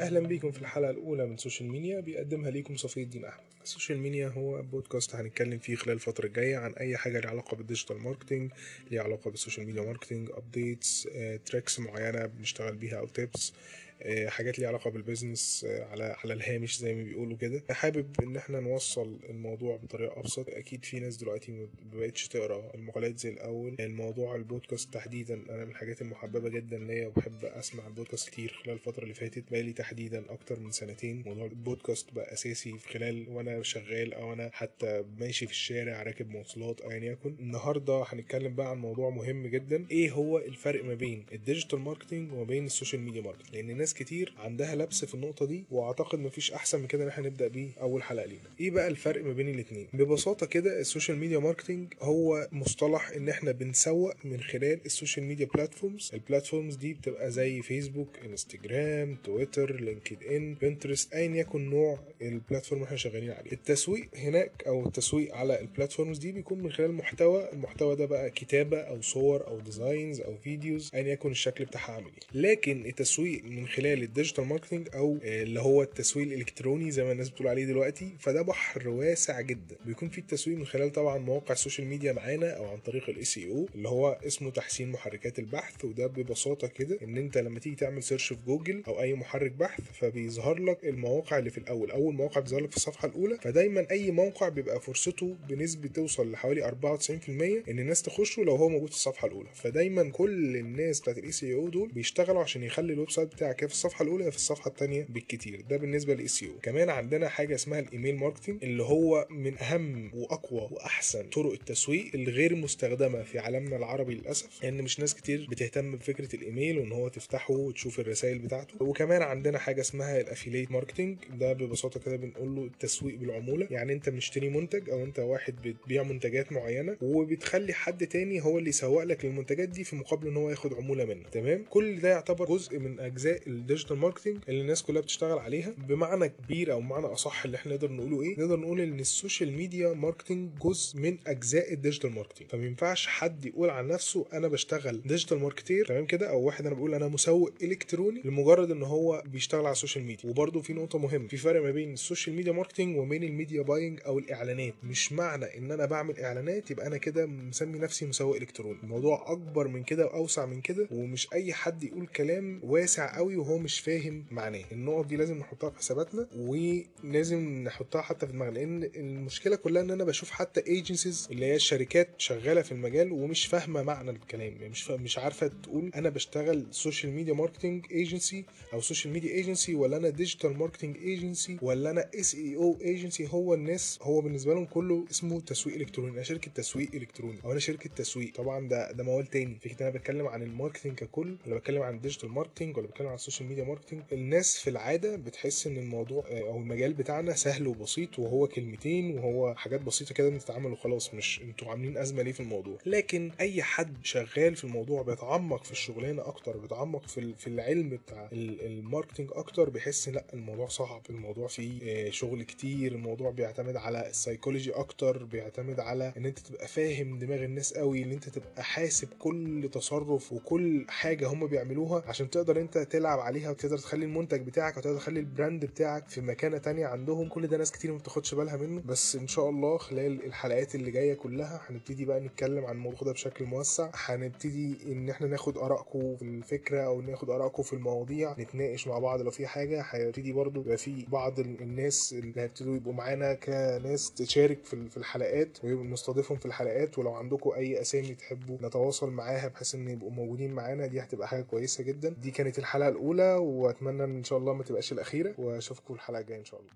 أهلا بيكم في الحلقة الأولى من Social Mania بيقدمها ليكم صفي الدين أحمد. ال Social Mania هو بودكاست هنتكلم فيه خلال الفترة الجاية عن أي حاجة ليها علاقة بال digital marketing ليها علاقة بال social media marketing updates tricks معينة بنشتغل بيها أو tips حاجات ليها علاقة بال business على على الهامش زي ما بيقولوا كده. حابب إن إحنا نوصل الموضوع بطريقة أبسط. أكيد في ناس دلوقتي ما بقتش تقرأ المقالات زي الأول. الموضوع البودكاست تحديدا أنا من الحاجات المحببة جدا ليا وبحب أسمع البودكاست كتير خلال الفترة اللي فاتت بقالي تحديدا أكتر من سنتين. موضوع البودكاست بقى أساسي في خلال شغال أو أنا حتى ماشي في الشارع راكب مواصلات ايا يكن النهارده هنتكلم بقى عن موضوع مهم جدا. إيه هو الفرق ما بين ال digital marketing وما بين ال social media marketing لأن ناس كتير عندها لبس في النقطة دي وأعتقد مفيش أحسن من كده إن إحنا نبدأ بيه أول حلقة لينا. إيه بقى الفرق ما بين الاثنين ببساطة كده ال social media marketing هو مصطلح إن إحنا بنسوق من خلال ال social media platforms ال platforms دي بتبقى زي فيسبوك انستجرام تويتر لينكد ان بنترست ايا يكن نوع ال platform إحنا شغالين عليه. التسويق هناك أو التسويق على ال platforms دي بيكون من خلال محتوى المحتوى ده بقى كتابة أو صور أو designs أو videos ايا يكن الشكل بتاعها عامل إيه. لكن التسويق من خلال ال digital marketing أو اللي هو التسويق الإلكتروني زي ما الناس بتقول عليه دلوقتي فده بحر واسع جدا. بيكون في التسويق من خلال طبعا مواقع ال social media معانا أو عن طريق ال SEO اللي هو اسمه تحسين محركات البحث وده ببساطة كده إن أنت لما تيجي تعمل search في جوجل أو أي محرك بحث فبيظهر لك المواقع اللي في الأول. أول موقع بيظهر لك في الصفحة الأولى فدايما أي موقع بيبقى فرصته بنسبة توصل لحوالي 94% إن الناس تخشه لو هو موجود في الصفحة الأولى. فدايما كل الناس بتاعت ال SEO دول بيشتغلوا عشان يخلي ال website بتاعك في الصفحة الأولى في الصفحة الثانية بالكتير. ده بالنسبة لل SEO. كمان عندنا حاجة اسمها ال email marketing اللي هو من أهم وأقوى وأحسن طرق التسويق الغير مستخدمة في عالمنا العربي للأسف لأن يعني مش ناس كتير بتهتم بفكرة الإيميل وإن هو تفتحه وتشوف الرسائل بتاعته. وكمان عندنا حاجة اسمها ال affiliate marketing ده ببساطة كده بنقول له التسويق بالعمولة يعني انت مشتري منتج أو انت واحد بتبيع منتجات معينة وبتخلي حد تاني هو اللي يسوق لك للمنتجات دي في مقابل ان هو ياخد عمولة منك. تمام؟ كل ده يعتبر جزء من أجزاء ال digital marketing اللي الناس كلها بتشتغل عليها. بمعنى كبير أو بمعنى أصح اللي إحنا نقدر نقوله إيه؟ نقدر نقول ان ال social media marketing جزء من أجزاء ال digital marketing فما ينفعش حد يقول عن نفسه أنا بشتغل digital marketer تمام كده؟ أو واحد أنا بقول أنا مسوق إلكتروني لمجرد إن هو بيشتغل على ال social media. وبرده في نقطة مهمة في فرق ما بين ال social media marketing بين ال media buying أو الإعلانات. مش معنى إن أنا بعمل إعلانات يبقى أنا كده مسمي نفسي مسوق إلكتروني. الموضوع أكبر من كده وأوسع من كده ومش أي حد يقول كلام واسع قوي وهو مش فاهم معناه. النقط دي لازم نحطها في حساباتنا ولازم نحطها حتى في دماغنا. لأن المشكلة كلها إن أنا بشوف حتى agencies اللي هي الشركات شغالة في المجال ومش فاهمة معنى الكلام. يعني مش مش عارفة تقول أنا بشتغل social media marketing agency أو social media agency ولا أنا digital marketing agency ولا أنا SEO agency هو الناس هو بالنسبة لهم كله اسمه تسويق إلكتروني. أنا شركة تسويق إلكتروني. أو أنا شركة تسويق. طبعا ده ده موال تاني. فكرة أنا بتكلم عن ال marketing ككل ولا بتكلم عن ال digital marketing ولا بتكلم عن ال social media marketing الناس في العادة بتحس إن الموضوع أو المجال بتاعنا سهل وبسيط وهو كلمتين وهو حاجات بسيطة كده بنتعامل وخلاص. مش أنتوا عاملين أزمة ليه في الموضوع؟ لكن أي حد شغال في الموضوع بيتعمق في الشغلانة أكتر بيتعمق في في العلم بتاع ال marketing أكتر بيحس لأ الموضوع صعب. الموضوع فيه شغل كتير. الموضوع بيعتمد على السايكولوجي أكتر بيعتمد على إن أنت تبقى فاهم دماغ الناس قوي إن أنت تبقى حاسب كل تصرف وكل حاجة هم بيعملوها عشان تقدر أنت تلعب عليها وتقدر تخلي المنتج بتاعك أو تقدر تخلي ال brand بتاعك في مكانة تانية عندهم. كل ده ناس كتير ما بتاخدش بالها منه. بس إن شاء الله خلال الحلقات اللي جاية كلها هنبتدي بقى نتكلم عن الموضوع ده بشكل موسع. هنبتدي إن إحنا ناخد آرائكم في الفكرة أو ناخد آرائكم في المواضيع نتناقش مع بعض لو في حاجة. هيبتدي برضو يبقى في بعض الناس اللي هيبتدوا يبقوا معانا كناس تشارك في الحلقات ونستضيفهم في الحلقات ولو عندكم أي أسامي تحبوا نتواصل معاها بحيث إن يبقوا موجودين معانا دي هتبقى حاجة كويسة جدا. دي كانت الحلقة الأولى وأتمنى إن شاء الله ما تبقاش الأخيرة وأشوفكم الحلقة الجاية إن شاء الله.